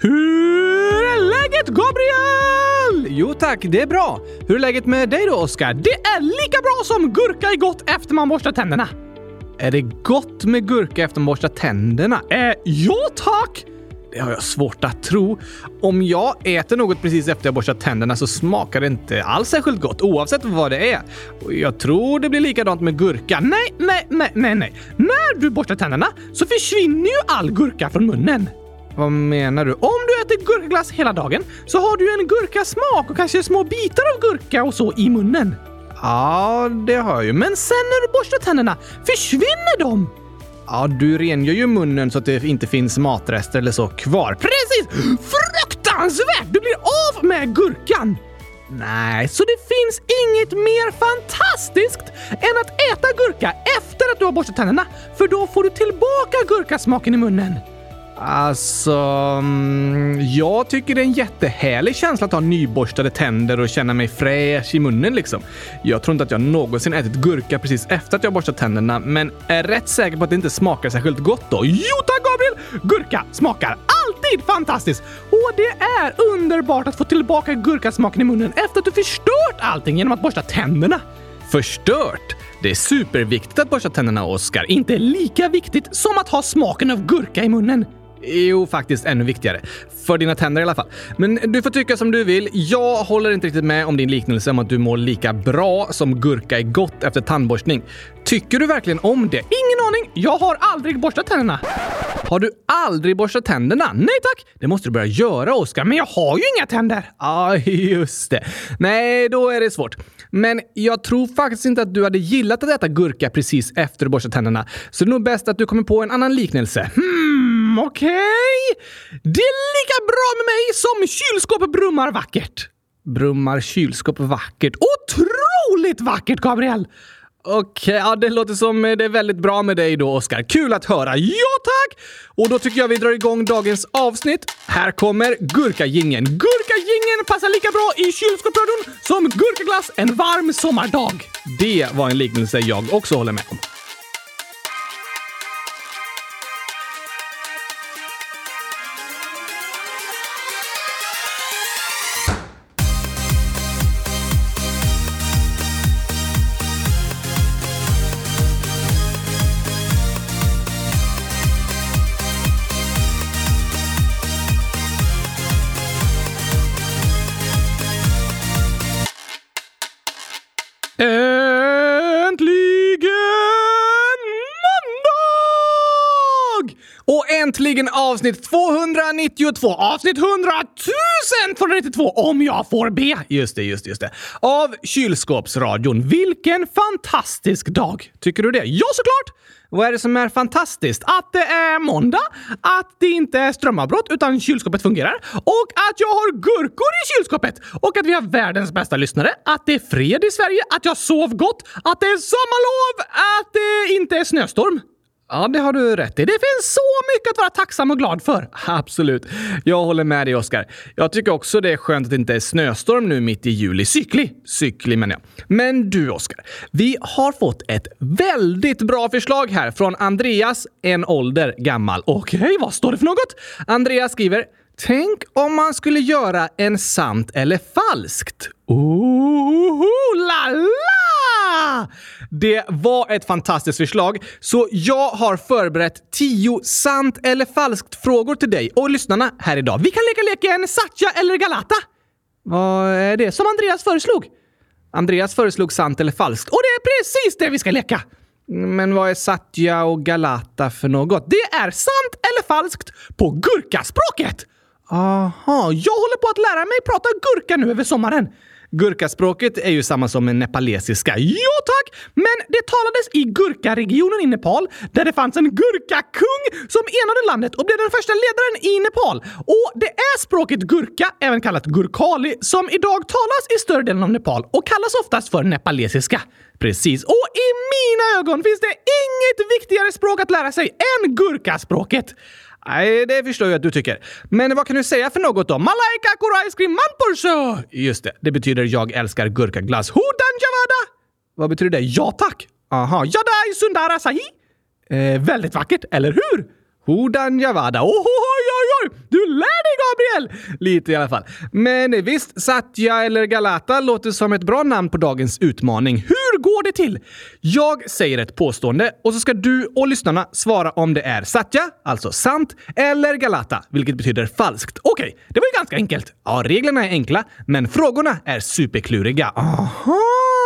Hur är läget Gabriel? Jo tack, det är bra. Hur är läget med dig då Oskar? Det är lika bra som gurka är gott efter man borstar tänderna. Är det gott med gurka efter man borstar tänderna? Eh, ja tack! Det har jag svårt att tro. Om jag äter något precis efter jag borstat tänderna så smakar det inte alls särskilt gott oavsett vad det är. Och jag tror det blir likadant med gurka. Nej, nej, nej, nej, nej. När du borstar tänderna så försvinner ju all gurka från munnen. Vad menar du? Om du äter gurkaglass hela dagen så har du en gurkasmak och kanske små bitar av gurka och så i munnen. Ja, det har jag ju. Men sen när du borstar tänderna, försvinner de? Ja, du rengör ju munnen så att det inte finns matrester eller så kvar. Precis! Fruktansvärt! Du blir av med gurkan! Nej, så det finns inget mer fantastiskt än att äta gurka efter att du har borstat tänderna, för då får du tillbaka gurkasmaken i munnen. Alltså, mm, jag tycker det är en jättehärlig känsla att ha nyborstade tänder och känna mig fräsch i munnen liksom. Jag tror inte att jag någonsin ätit gurka precis efter att jag borstat tänderna, men är rätt säker på att det inte smakar särskilt gott då. Jo tack Gabriel! Gurka smakar alltid fantastiskt! Och det är underbart att få tillbaka gurkasmaken i munnen efter att du förstört allting genom att borsta tänderna. Förstört? Det är superviktigt att borsta tänderna, Oskar. Inte lika viktigt som att ha smaken av gurka i munnen. Jo, faktiskt ännu viktigare. För dina tänder i alla fall. Men du får tycka som du vill. Jag håller inte riktigt med om din liknelse om att du mår lika bra som gurka är gott efter tandborstning. Tycker du verkligen om det? Ingen aning! Jag har aldrig borstat tänderna. Har du aldrig borstat tänderna? Nej tack! Det måste du börja göra, Oskar. Men jag har ju inga tänder! Ja, ah, just det. Nej, då är det svårt. Men jag tror faktiskt inte att du hade gillat att äta gurka precis efter du borstat tänderna. Så det är nog bäst att du kommer på en annan liknelse. Hmm, okej? Okay. Det är lika bra med mig som kylskåpet brummar vackert. Brummar kylskåp vackert? Otroligt vackert, Gabriel! Okej, eh, ja, det låter som eh, det är väldigt bra med dig då, Oskar. Kul att höra. Ja, tack! Och då tycker jag vi drar igång dagens avsnitt. Här kommer Gurkagingen. Gurkagingen passar lika bra i kylskåpsradion som gurkaglass en varm sommardag. Det var en liknelse jag också håller med om. Äntligen avsnitt 292! Avsnitt 100 292 om jag får be! Just det, just det, just det. Av Kylskåpsradion. Vilken fantastisk dag! Tycker du det? Ja, såklart! Vad är det som är fantastiskt? Att det är måndag, att det inte är strömavbrott utan kylskåpet fungerar och att jag har gurkor i kylskåpet och att vi har världens bästa lyssnare, att det är fred i Sverige, att jag sov gott, att det är sommarlov, att det inte är snöstorm. Ja, det har du rätt i. Det finns så mycket att vara tacksam och glad för. Absolut. Jag håller med dig, Oskar. Jag tycker också det är skönt att det inte är snöstorm nu mitt i juli. Cykli. Cykli menar jag. Men du, Oskar. Vi har fått ett väldigt bra förslag här från Andreas, en ålder gammal. Okej, okay, vad står det för något? Andreas skriver Tänk om man skulle göra en sant eller falskt. Oh, la la! Det var ett fantastiskt förslag, så jag har förberett tio sant eller falskt frågor till dig och lyssnarna här idag. Vi kan leka leken Satya eller Galata. Vad är det som Andreas föreslog? Andreas föreslog sant eller falskt och det är precis det vi ska leka! Men vad är Satya och Galata för något? Det är sant eller falskt på gurkaspråket! Aha, jag håller på att lära mig prata gurka nu över sommaren. Gurkaspråket är ju samma som nepalesiska. Ja tack! Men det talades i Gurkaregionen i Nepal där det fanns en gurkakung som enade landet och blev den första ledaren i Nepal. Och det är språket gurka, även kallat gurkali, som idag talas i större delen av Nepal och kallas oftast för nepalesiska. Precis. Och i mina ögon finns det inget viktigare språk att lära sig än gurkaspråket. Nej, det förstår jag att du tycker. Men vad kan du säga för något då? Malaika Kura Ice Cream Manpurso! Just det, det betyder jag älskar gurkaglass. Hudan Javada! Vad betyder det? Ja tack! Aha, Jadai Sundara Sahi? Eh, väldigt vackert, eller hur? Hudan Javada. Ohoho! Oj! Du lär dig, Gabriel! Lite i alla fall. Men visst, Satya eller Galata låter som ett bra namn på dagens utmaning. Hur går det till? Jag säger ett påstående och så ska du och lyssnarna svara om det är Satya, alltså sant, eller Galata, vilket betyder falskt. Okej, okay, det var ju ganska enkelt. Ja, reglerna är enkla, men frågorna är superkluriga. Aha!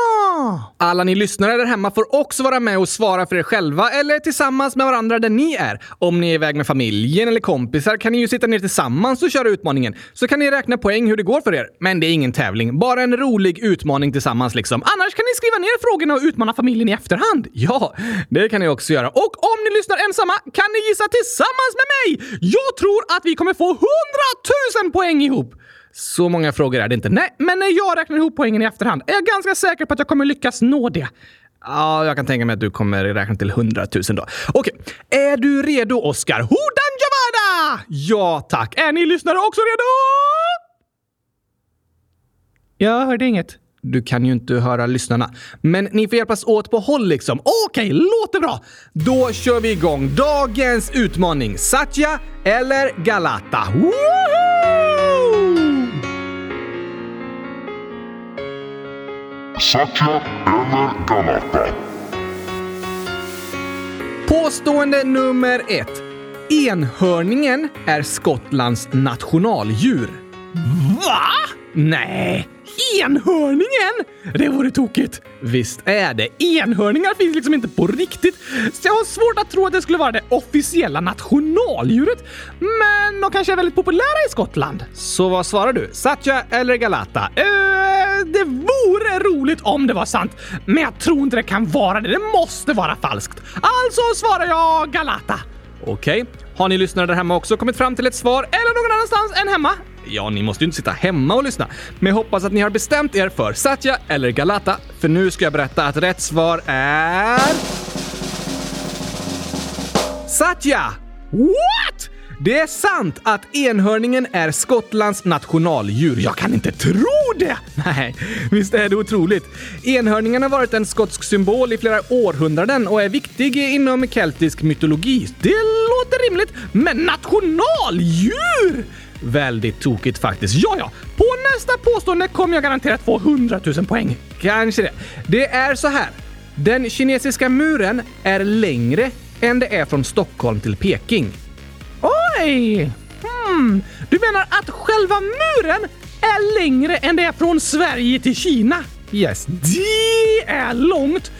Alla ni lyssnare där hemma får också vara med och svara för er själva eller tillsammans med varandra där ni är. Om ni är iväg med familjen eller kompisar kan ni ju sitta ner tillsammans och köra utmaningen. Så kan ni räkna poäng hur det går för er. Men det är ingen tävling, bara en rolig utmaning tillsammans liksom. Annars kan ni skriva ner frågorna och utmana familjen i efterhand. Ja, det kan ni också göra. Och om ni lyssnar ensamma kan ni gissa tillsammans med mig! Jag tror att vi kommer få 100 000 poäng ihop! Så många frågor är det inte. Nej, men när jag räknar ihop poängen i efterhand är jag ganska säker på att jag kommer lyckas nå det. Ja, jag kan tänka mig att du kommer räkna till 100 000 då. Okej, är du redo Oskar? Hodan Javada! Ja tack. Är ni lyssnare också redo? Jag hörde inget. Du kan ju inte höra lyssnarna. Men ni får hjälpas åt på håll liksom. Okej, låter bra! Då kör vi igång dagens utmaning. Satya eller Galata. Woohoo! Satya eller Galata? Påstående nummer ett. Enhörningen är Skottlands nationaldjur. Va? Nej, enhörningen? Det vore tokigt. Visst är det. Enhörningar finns liksom inte på riktigt. Så jag har svårt att tro att det skulle vara det officiella nationaldjuret. Men de kanske är väldigt populära i Skottland. Så vad svarar du? Satya eller Galata? Uh, det vore roligt om det var sant, men jag tror inte det kan vara det. Det måste vara falskt. Alltså svarar jag Galata. Okej. Okay. Har ni lyssnare där hemma också kommit fram till ett svar eller någon annanstans än hemma? Ja, ni måste ju inte sitta hemma och lyssna. Men jag hoppas att ni har bestämt er för Satya eller Galata, för nu ska jag berätta att rätt svar är... Satya! What? Det är sant att enhörningen är Skottlands nationaldjur. Jag kan inte tro det! Nej, visst är det otroligt. Enhörningen har varit en skotsk symbol i flera århundraden och är viktig inom keltisk mytologi. Det låter rimligt, men nationaldjur? Väldigt tokigt faktiskt. Ja, ja. På nästa påstående kommer jag garanterat få 100 000 poäng. Kanske det. Det är så här. Den kinesiska muren är längre än det är från Stockholm till Peking. Oj! Hmm. Du menar att själva muren är längre än det är från Sverige till Kina? Yes, det är långt.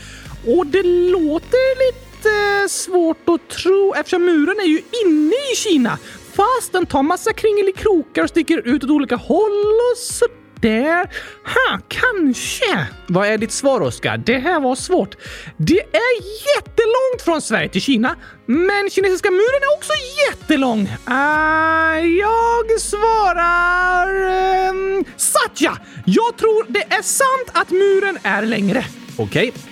Och det låter lite eh, svårt att tro eftersom muren är ju inne i Kina fast den tar massa kringelikrokar och sticker ut åt olika håll och sådär. Ha, kanske. Vad är ditt svar, Oskar? Det här var svårt. Det är jättelångt från Sverige till Kina, men kinesiska muren är också jättelång. Uh, jag svarar... Um, Satya! Jag tror det är sant att muren är längre. Okej. Okay.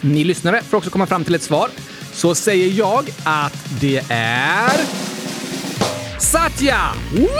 Ni lyssnare får också komma fram till ett svar. Så säger jag att det är... Satya! Woohoo!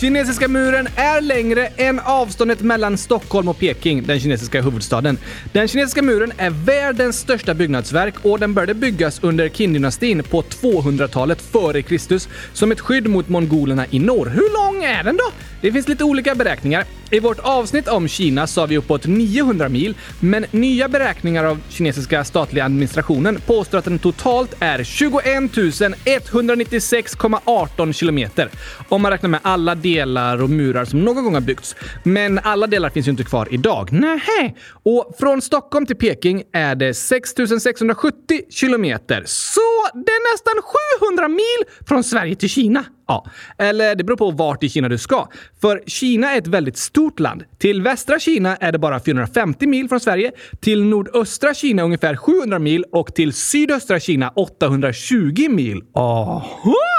Kinesiska muren är längre än avståndet mellan Stockholm och Peking, den kinesiska huvudstaden. Den kinesiska muren är världens största byggnadsverk och den började byggas under Qin-dynastin på 200-talet före Kristus som ett skydd mot mongolerna i norr. Hur lång är den då? Det finns lite olika beräkningar. I vårt avsnitt om Kina sa vi uppåt 900 mil, men nya beräkningar av kinesiska statliga administrationen påstår att den totalt är 21 196,18 kilometer. Om man räknar med alla delar och murar som någon gång har byggts. Men alla delar finns ju inte kvar idag. Nähä! Och från Stockholm till Peking är det 6 670 kilometer. Så det är nästan 700 mil från Sverige till Kina. Ja, eller det beror på vart i Kina du ska. För Kina är ett väldigt stort land. Till västra Kina är det bara 450 mil från Sverige, till nordöstra Kina ungefär 700 mil och till sydöstra Kina 820 mil. Aha!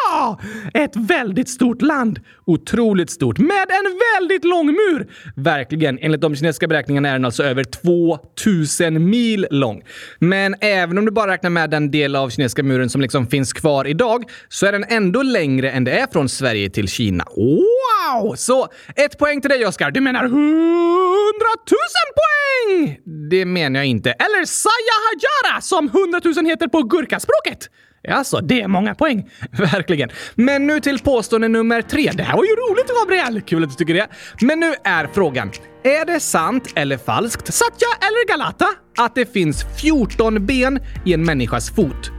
Ett väldigt stort land. Otroligt stort. Med en väldigt lång mur. Verkligen. Enligt de kinesiska beräkningarna är den alltså över 2000 mil lång. Men även om du bara räknar med den del av kinesiska muren som liksom finns kvar idag så är den ändå längre än det är från Sverige till Kina. Wow! Så ett poäng till dig Oskar. Du menar 100 000 poäng! Det menar jag inte. Eller Saya Hajara som hundratusen heter på gurkaspråket. Alltså, det är många poäng. Verkligen. Men nu till påstående nummer tre. Det här var ju roligt, Gabriel! Kul att du tycker det. Men nu är frågan. Är det sant eller falskt, Satya eller Galata, att det finns 14 ben i en människas fot?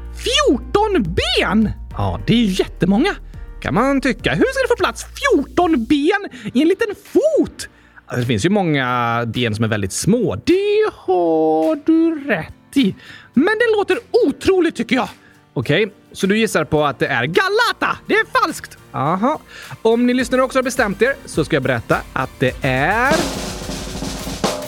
14 ben! Ja, det är ju jättemånga, kan man tycka. Hur ska det få plats 14 ben i en liten fot? Alltså, det finns ju många ben som är väldigt små. Det har du rätt i. Men det låter otroligt tycker jag. Okej, okay, så du gissar på att det är Galata? Det är falskt! Aha. Om ni lyssnare också har bestämt er så ska jag berätta att det är...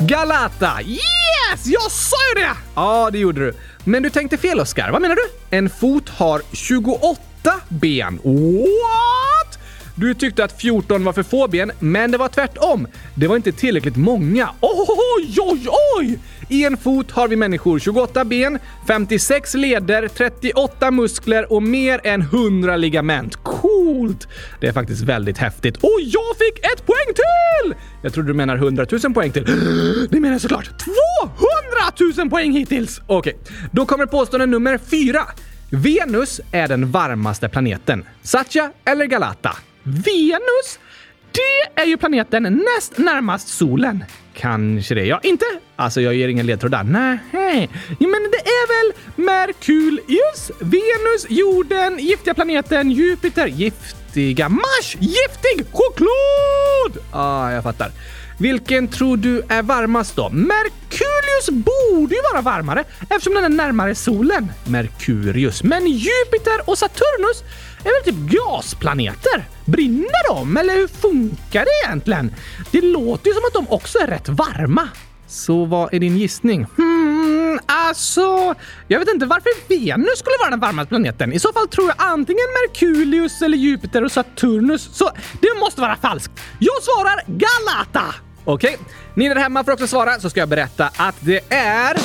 Galata! Yes! Jag sa ju det! Ja, det gjorde du. Men du tänkte fel, Oskar. Vad menar du? En fot har 28 ben. What? Du tyckte att 14 var för få ben, men det var tvärtom. Det var inte tillräckligt många. Oj, oj, oj! I en fot har vi människor 28 ben, 56 leder, 38 muskler och mer än 100 ligament. Coolt! Det är faktiskt väldigt häftigt. Och jag fick ett poäng till! Jag trodde du menar 100 000 poäng till. Det menar jag såklart. 200 000 poäng hittills! Okej, okay. då kommer påstående nummer fyra. Venus är den varmaste planeten. Satya eller Galata? Venus? Det är ju planeten näst närmast solen. Kanske det. Ja, inte? Alltså, jag ger ingen ledtrådar. Nej. Men det är väl Merkurius, Venus, jorden, giftiga planeten, Jupiter, giftiga Mars, giftig choklad! Ja, ah, jag fattar. Vilken tror du är varmast då? Merkurius borde ju vara varmare eftersom den är närmare solen. Merkurius. Men Jupiter och Saturnus är väl typ gasplaneter? Brinner de? Eller hur funkar det egentligen? Det låter ju som att de också är rätt varma. Så vad är din gissning? Hmm, alltså... Jag vet inte varför Venus skulle vara den varmaste planeten. I så fall tror jag antingen Merkurius eller Jupiter och Saturnus. Så det måste vara falskt. Jag svarar Galata! Okej, okay. ni där hemma får också svara så ska jag berätta att det är...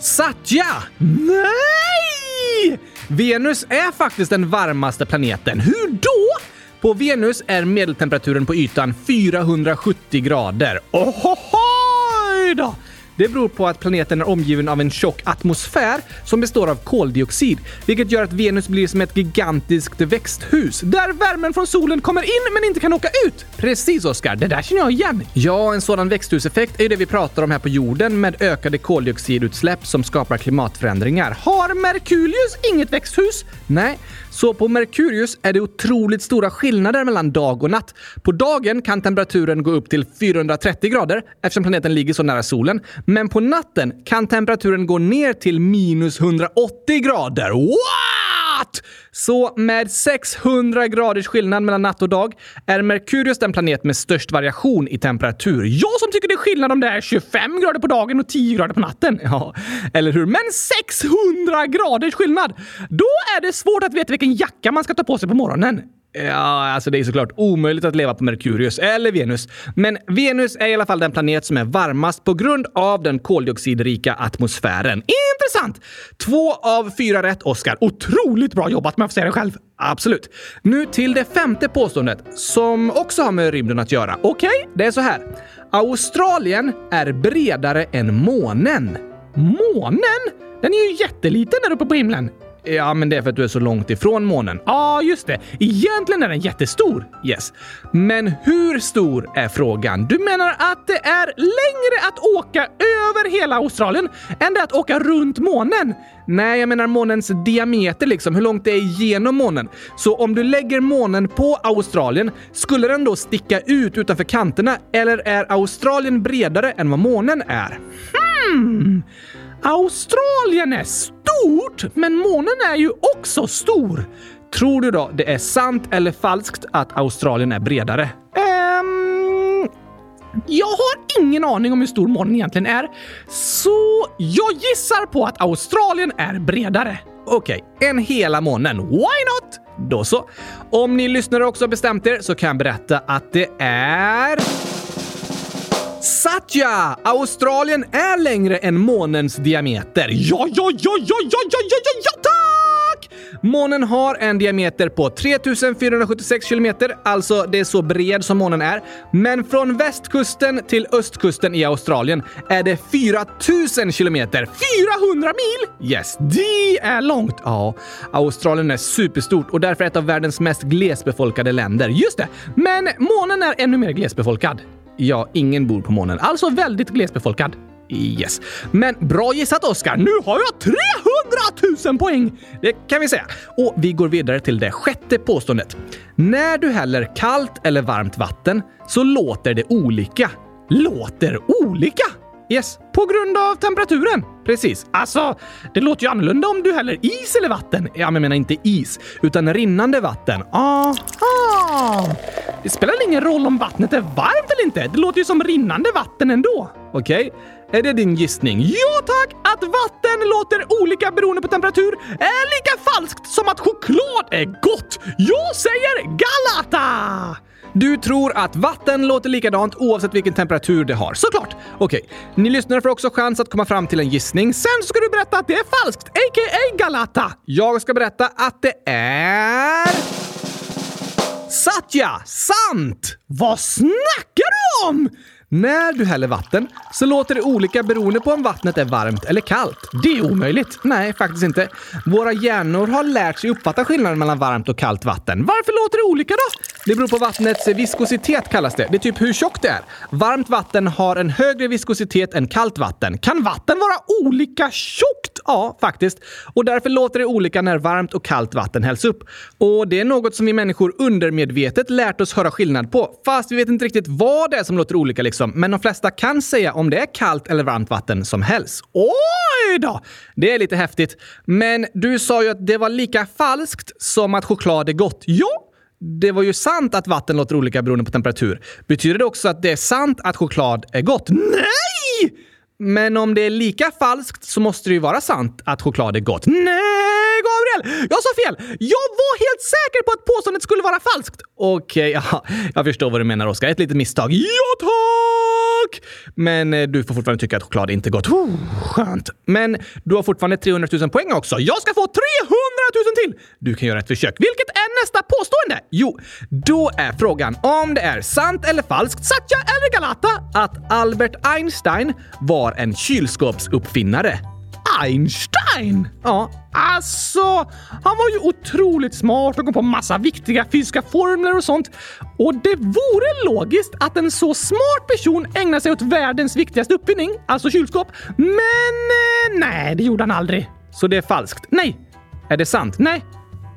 Satya! Nej! Venus är faktiskt den varmaste planeten. Hur då? På Venus är medeltemperaturen på ytan 470 grader. Ohohoj då! Det beror på att planeten är omgiven av en tjock atmosfär som består av koldioxid, vilket gör att Venus blir som ett gigantiskt växthus där värmen från solen kommer in men inte kan åka ut. Precis Oskar, det där känner jag igen. Ja, en sådan växthuseffekt är ju det vi pratar om här på jorden med ökade koldioxidutsläpp som skapar klimatförändringar. Har Merkurius inget växthus? Nej, så på Merkurius är det otroligt stora skillnader mellan dag och natt. På dagen kan temperaturen gå upp till 430 grader eftersom planeten ligger så nära solen. Men på natten kan temperaturen gå ner till minus 180 grader natt! Så med 600 graders skillnad mellan natt och dag är Merkurius den planet med störst variation i temperatur. Jag som tycker det är skillnad om det är 25 grader på dagen och 10 grader på natten. Ja, eller hur? Men 600 graders skillnad! Då är det svårt att veta vilken jacka man ska ta på sig på morgonen. Ja, alltså det är såklart omöjligt att leva på Merkurius eller Venus. Men Venus är i alla fall den planet som är varmast på grund av den koldioxidrika atmosfären. Intressant! Två av fyra rätt, Oscar. Otroligt bra jobbat med att säga det själv. Absolut. Nu till det femte påståendet som också har med rymden att göra. Okej, okay, det är så här. Australien är bredare än månen. Månen? Den är ju jätteliten där uppe på himlen. Ja, men det är för att du är så långt ifrån månen. Ja, ah, just det. Egentligen är den jättestor. Yes. Men hur stor är frågan? Du menar att det är längre att åka över hela Australien än det att åka runt månen? Nej, jag menar månens diameter liksom, hur långt det är genom månen. Så om du lägger månen på Australien, skulle den då sticka ut utanför kanterna eller är Australien bredare än vad månen är? Hmm. Australien är stort, men månen är ju också stor. Tror du då det är sant eller falskt att Australien är bredare? Um, jag har ingen aning om hur stor månen egentligen är, så jag gissar på att Australien är bredare. Okej, okay, en hela månen. Why not? Då så. Om ni lyssnare också bestämt er så kan jag berätta att det är... Satya! Australien är längre än månens diameter. Ja, ja, ja, ja, ja, ja, ja, ja, ja, tack! Månen har en diameter på 3476 kilometer, alltså det är så bred som månen är. Men från västkusten till östkusten i Australien är det 4000 kilometer. 400 mil! Yes, det är långt. Ja, Australien är superstort och därför ett av världens mest glesbefolkade länder. Just det, men månen är ännu mer glesbefolkad. Ja, ingen bor på månen, alltså väldigt glesbefolkad. Yes. Men bra gissat Oskar! Nu har jag 300 000 poäng! Det kan vi säga. Och vi går vidare till det sjätte påståendet. När du häller kallt eller varmt vatten så låter det olika. Låter olika? Yes, på grund av temperaturen. Precis. Alltså, det låter ju annorlunda om du häller is eller vatten. Ja, men jag menar inte is, utan rinnande vatten. Aha! Det spelar ingen roll om vattnet är varmt eller inte. Det låter ju som rinnande vatten ändå. Okej, är det din gissning? Ja tack! Att vatten låter olika beroende på temperatur är lika falskt som att choklad är gott. Jag säger Galata! Du tror att vatten låter likadant oavsett vilken temperatur det har. Såklart! Okej, ni lyssnare får också chans att komma fram till en gissning. Sen ska du berätta att det är falskt, a.k.a. Galata. Jag ska berätta att det är... Satya! Sant! Vad snackar du om? När du häller vatten så låter det olika beroende på om vattnet är varmt eller kallt. Det är omöjligt. Nej, faktiskt inte. Våra hjärnor har lärt sig uppfatta skillnaden mellan varmt och kallt vatten. Varför låter det olika då? Det beror på vattnets viskositet kallas det. Det är typ hur tjockt det är. Varmt vatten har en högre viskositet än kallt vatten. Kan vatten vara olika tjockt? Ja, faktiskt. Och därför låter det olika när varmt och kallt vatten hälls upp. Och det är något som vi människor undermedvetet lärt oss höra skillnad på. Fast vi vet inte riktigt vad det är som låter olika liksom. Men de flesta kan säga om det är kallt eller varmt vatten som hälls. Oj då! Det är lite häftigt. Men du sa ju att det var lika falskt som att choklad är gott. Ja, det var ju sant att vatten låter olika beroende på temperatur. Betyder det också att det är sant att choklad är gott? Nej! Men om det är lika falskt så måste det ju vara sant att choklad är gott. Nej, Gabriel! Jag sa fel! Jag var helt säker på att påståendet skulle vara falskt. Okej, ja, jag förstår vad du menar Oskar. Ett litet misstag. Ja, tack! Men eh, du får fortfarande tycka att choklad inte är gott. Oh, skönt. Men du har fortfarande 300 000 poäng också. Jag ska få 300 000 till! Du kan göra ett försök. Vilket är nästa påstående? Jo, då är frågan om det är sant eller falskt, Satya eller Galata, att Albert Einstein var en kylskåpsuppfinnare. Einstein? Ja, alltså, han var ju otroligt smart och kom på massa viktiga fysiska formler och sånt. Och det vore logiskt att en så smart person ägnar sig åt världens viktigaste uppfinning, alltså kylskåp. Men eh, nej, det gjorde han aldrig. Så det är falskt? Nej. Är det sant? Nej.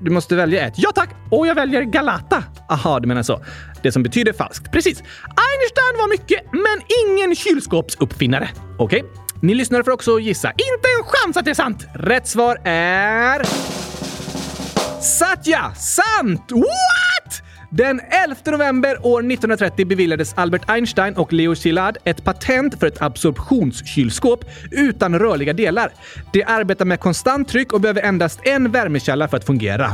Du måste välja ett. Ja tack! Och jag väljer Galata. Aha, du menar så. Det som betyder falskt. Precis. Einstein var mycket, men ingen kylskåpsuppfinnare. Okej. Okay. Ni lyssnare får också gissa. Inte en chans att det är sant! Rätt svar är... Satya! Sant! What? Den 11 november år 1930 beviljades Albert Einstein och Leo Szilard ett patent för ett absorptionskylskåp utan rörliga delar. Det arbetar med konstant tryck och behöver endast en värmekälla för att fungera.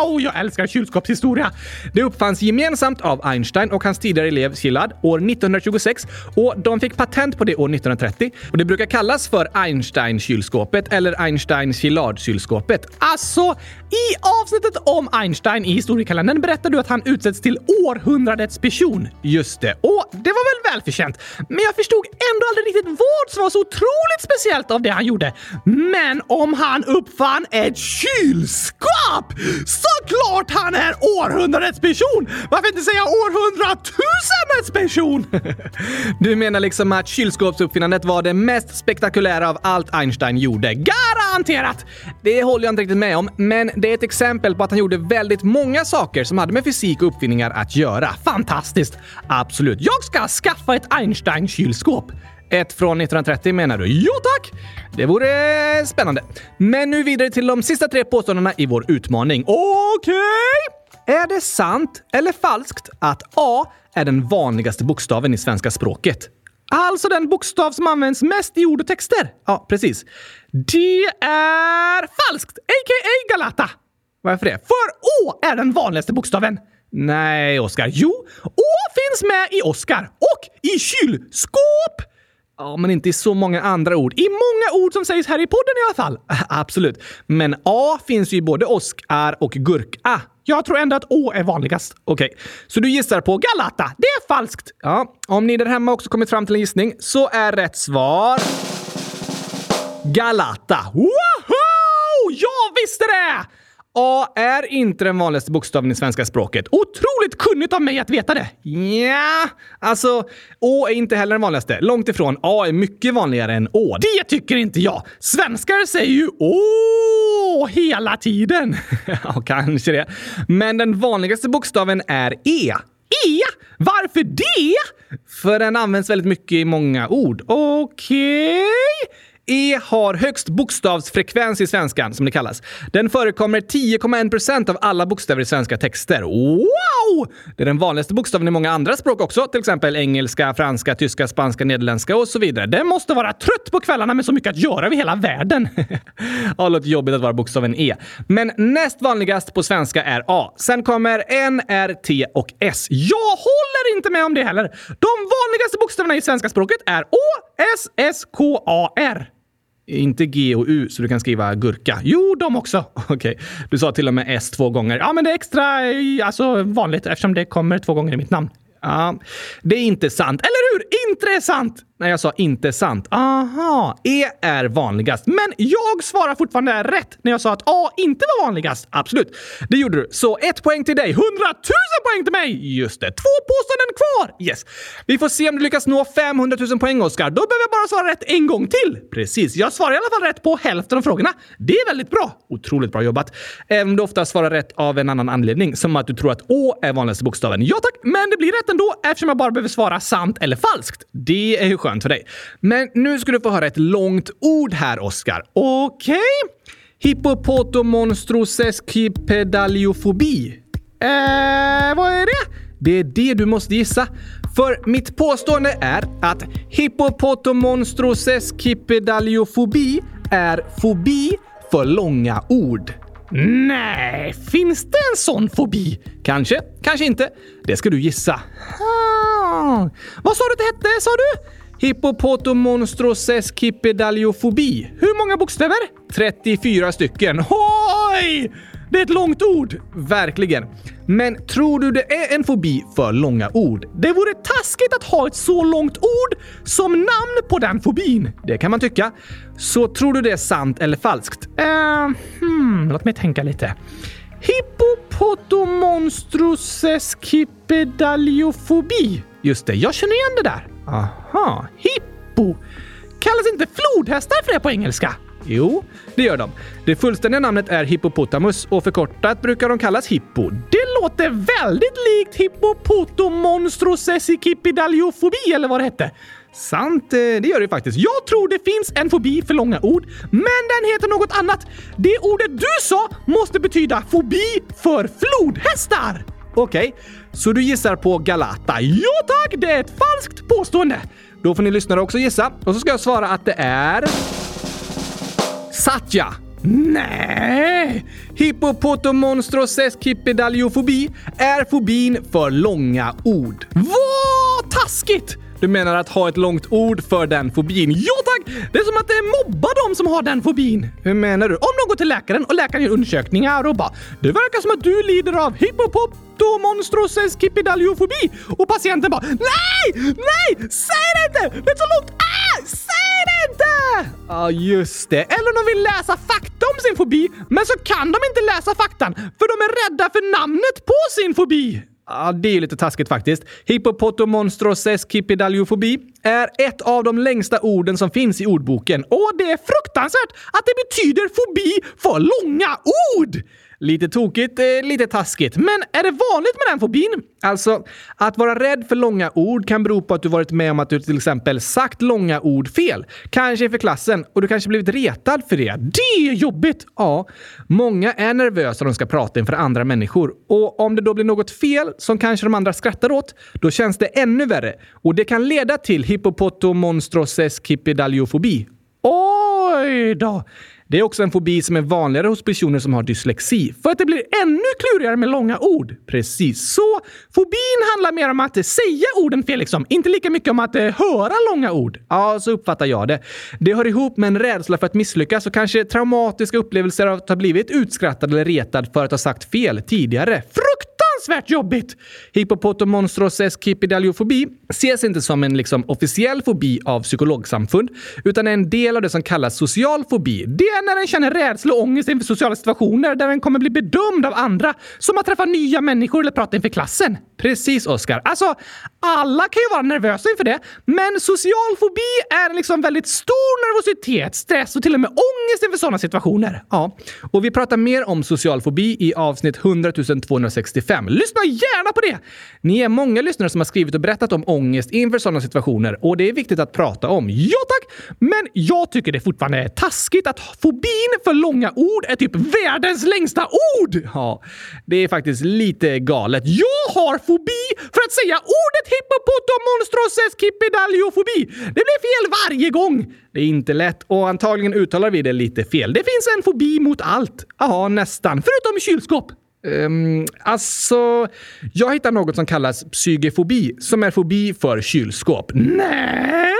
Wow! Jag älskar kylskåpshistoria! Det uppfanns gemensamt av Einstein och hans tidigare elev Gillard år 1926 och de fick patent på det år 1930. Och Det brukar kallas för Einstein-kylskåpet eller Einstein-Gillard-kylskåpet. Alltså, i avsnittet om Einstein i historiekalendern berättar du att han utsätts till århundradets person. Just det. Och det var väl välförtjänt. Men jag förstod ändå aldrig riktigt vad som var så otroligt speciellt av det han gjorde. Men om han uppfann ett kylskåp! Såklart han är århundradets person! Varför inte säga århundratusendets person? du menar liksom att kylskåpsuppfinnandet var det mest spektakulära av allt Einstein gjorde? Garanterat! Det håller jag inte riktigt med om, men det är ett exempel på att han gjorde väldigt många saker som hade med fysik och uppfinningar att göra. Fantastiskt! Absolut. Jag ska skaffa ett Einstein-kylskåp. Ett från 1930 menar du? Ja tack! Det vore eh, spännande. Men nu vidare till de sista tre påståendena i vår utmaning. Okej! Okay. Är det sant eller falskt att A är den vanligaste bokstaven i svenska språket? Alltså den bokstav som används mest i ord och texter? Ja, precis. Det är falskt, a.k.a. Galata. Varför det? För Å är den vanligaste bokstaven. Nej, Oskar. Jo, Å finns med i Oskar och i kylskåp. Ja, men inte i så många andra ord. I många ord som sägs här i podden i alla fall. Absolut. Men A finns ju i både Oskar och Gurka. Jag tror ändå att Å är vanligast. Okej, okay. så du gissar på Galata. Det är falskt. Ja, om ni där hemma också kommit fram till en gissning så är rätt svar... Galata. Woho! Jag visste det! A är inte den vanligaste bokstaven i svenska språket. Otroligt kunnigt av mig att veta det! Ja, alltså Å är inte heller den vanligaste. Långt ifrån. A är mycket vanligare än Å. Det tycker inte jag! Svenskar säger ju Å hela tiden. ja, kanske det. Men den vanligaste bokstaven är E. E? Varför det? För den används väldigt mycket i många ord. Okej? Okay. E har högst bokstavsfrekvens i svenskan, som det kallas. Den förekommer 10,1% av alla bokstäver i svenska texter. Wow! Det är den vanligaste bokstaven i många andra språk också, till exempel engelska, franska, tyska, spanska, nederländska och så vidare. Den måste vara trött på kvällarna med så mycket att göra över hela världen. ja, det låter jobbigt att vara bokstaven E. Men näst vanligast på svenska är A. Sen kommer N, R, T och S. Jag håller inte med om det heller. De vanligaste bokstäverna i svenska språket är Å, S, S, K, A, R. Inte G och U, så du kan skriva gurka. Jo, de också. Okej, okay. du sa till och med S två gånger. Ja, men det är extra eh, alltså, vanligt eftersom det kommer två gånger i mitt namn. Ja, det är inte sant. Eller hur? Intressant! Nej, jag sa inte sant. Aha, E är vanligast. Men jag svarar fortfarande rätt när jag sa att A inte var vanligast. Absolut, det gjorde du. Så ett poäng till dig, hundratusen poäng till mig! Just det, två påståenden kvar! Yes. Vi får se om du lyckas nå 500 000 poäng, Oskar. Då behöver jag bara svara rätt en gång till. Precis, jag svarar i alla fall rätt på hälften av frågorna. Det är väldigt bra. Otroligt bra jobbat. Även om du ofta svarar rätt av en annan anledning, som att du tror att Å är vanligaste bokstaven. Ja tack, men det blir rätt ändå eftersom jag bara behöver svara sant eller falskt. Det är ju skönt för dig. Men nu ska du få höra ett långt ord här, Oskar. Okej? Okay? Hippopotomonstroseskipedaliofobi. Eh, vad är det? Det är det du måste gissa. För mitt påstående är att hippopotomonstroseskipedaliofobi är fobi för långa ord. Nej, finns det en sån fobi? Kanske, kanske inte. Det ska du gissa. Ah. Vad sa du att det hette, sa du? Hippopotomonstroseskipedaliofobi. Hur många bokstäver? 34 stycken. Oj! Det är ett långt ord! Verkligen. Men tror du det är en fobi för långa ord? Det vore taskigt att ha ett så långt ord som namn på den fobin. Det kan man tycka. Så tror du det är sant eller falskt? Uh, hmm, låt mig tänka lite. Hippopotomonstroseskipedaliofobi. Just det, jag känner igen det där. Aha, hippo. Kallas inte flodhästar för det på engelska? Jo, det gör de. Det fullständiga namnet är hippopotamus och förkortat brukar de kallas hippo. Det låter väldigt likt hippopotomonstrosessikipidaliofobi eller vad det hette. Sant, eh, det gör det faktiskt. Jag tror det finns en fobi för långa ord, men den heter något annat. Det ordet du sa måste betyda fobi för flodhästar. Okej, okay. så du gissar på Galata? Ja tack, det är ett falskt påstående. Då får ni lyssnare också gissa och så ska jag svara att det är... Satya. Nej! Hippopotomonstroseskipedaliofobi är fobin för långa ord. Vad taskigt! Du menar att ha ett långt ord för den fobin? Ja tack! Det är som att det mobbar de som har den fobin. Hur menar du? Om de går till läkaren och läkaren gör undersökningar och bara “Det verkar som att du lider av hippopotomonstroseskipedaliofobi” och patienten bara “Nej! Nej! Säg det inte! Det är så långt! Ah! Ja, ah, just det. Eller de vill läsa fakta om sin fobi, men så kan de inte läsa faktan för de är rädda för namnet på sin fobi. Ja, det är lite taskigt faktiskt. Hippopotomonstroseskipidaliofobi är ett av de längsta orden som finns i ordboken och det är fruktansvärt att det betyder fobi för långa ord! Lite tokigt, eh, lite taskigt. Men är det vanligt med den fobin? Alltså, att vara rädd för långa ord kan bero på att du varit med om att du till exempel sagt långa ord fel. Kanske inför klassen och du kanske blivit retad för det. Det är jobbigt! Ja, många är nervösa när de ska prata inför andra människor. Och om det då blir något fel som kanske de andra skrattar åt, då känns det ännu värre. Och det kan leda till hippopotomonstroseskipedaliofobi. Oj då! Det är också en fobi som är vanligare hos personer som har dyslexi, för att det blir ännu klurigare med långa ord. Precis så. Fobin handlar mer om att säga orden fel, liksom. inte lika mycket om att eh, höra långa ord. Ja, så uppfattar jag det. Det hör ihop med en rädsla för att misslyckas och kanske traumatiska upplevelser av att ha blivit utskrattad eller retad för att ha sagt fel tidigare. Fruktansvärt jobbigt! Hippopotomonstroses kipidaliofobi ses inte som en liksom, officiell fobi av psykologsamfund, utan är en del av det som kallas social fobi. Det är när en känner rädsla och ångest inför sociala situationer där den kommer bli bedömd av andra, som att träffa nya människor eller prata inför klassen. Precis, Oskar. Alltså, alla kan ju vara nervösa inför det, men social fobi är liksom väldigt stor nervositet, stress och till och med ångest inför sådana situationer. Ja, och vi pratar mer om social fobi i avsnitt 100 265. Lyssna gärna på det! Ni är många lyssnare som har skrivit och berättat om ångest inför sådana situationer och det är viktigt att prata om. Ja tack! Men jag tycker det fortfarande är taskigt att fobin för långa ord är typ världens längsta ord! Ja, det är faktiskt lite galet. Jag har fobi för att säga ordet hippopotomonstroses kipedaliofobi. Det blir fel varje gång! Det är inte lätt och antagligen uttalar vi det lite fel. Det finns en fobi mot allt. Ja, nästan. Förutom kylskåp. Um, alltså, jag hittar något som kallas psygefobi, som är fobi för kylskåp. Nej,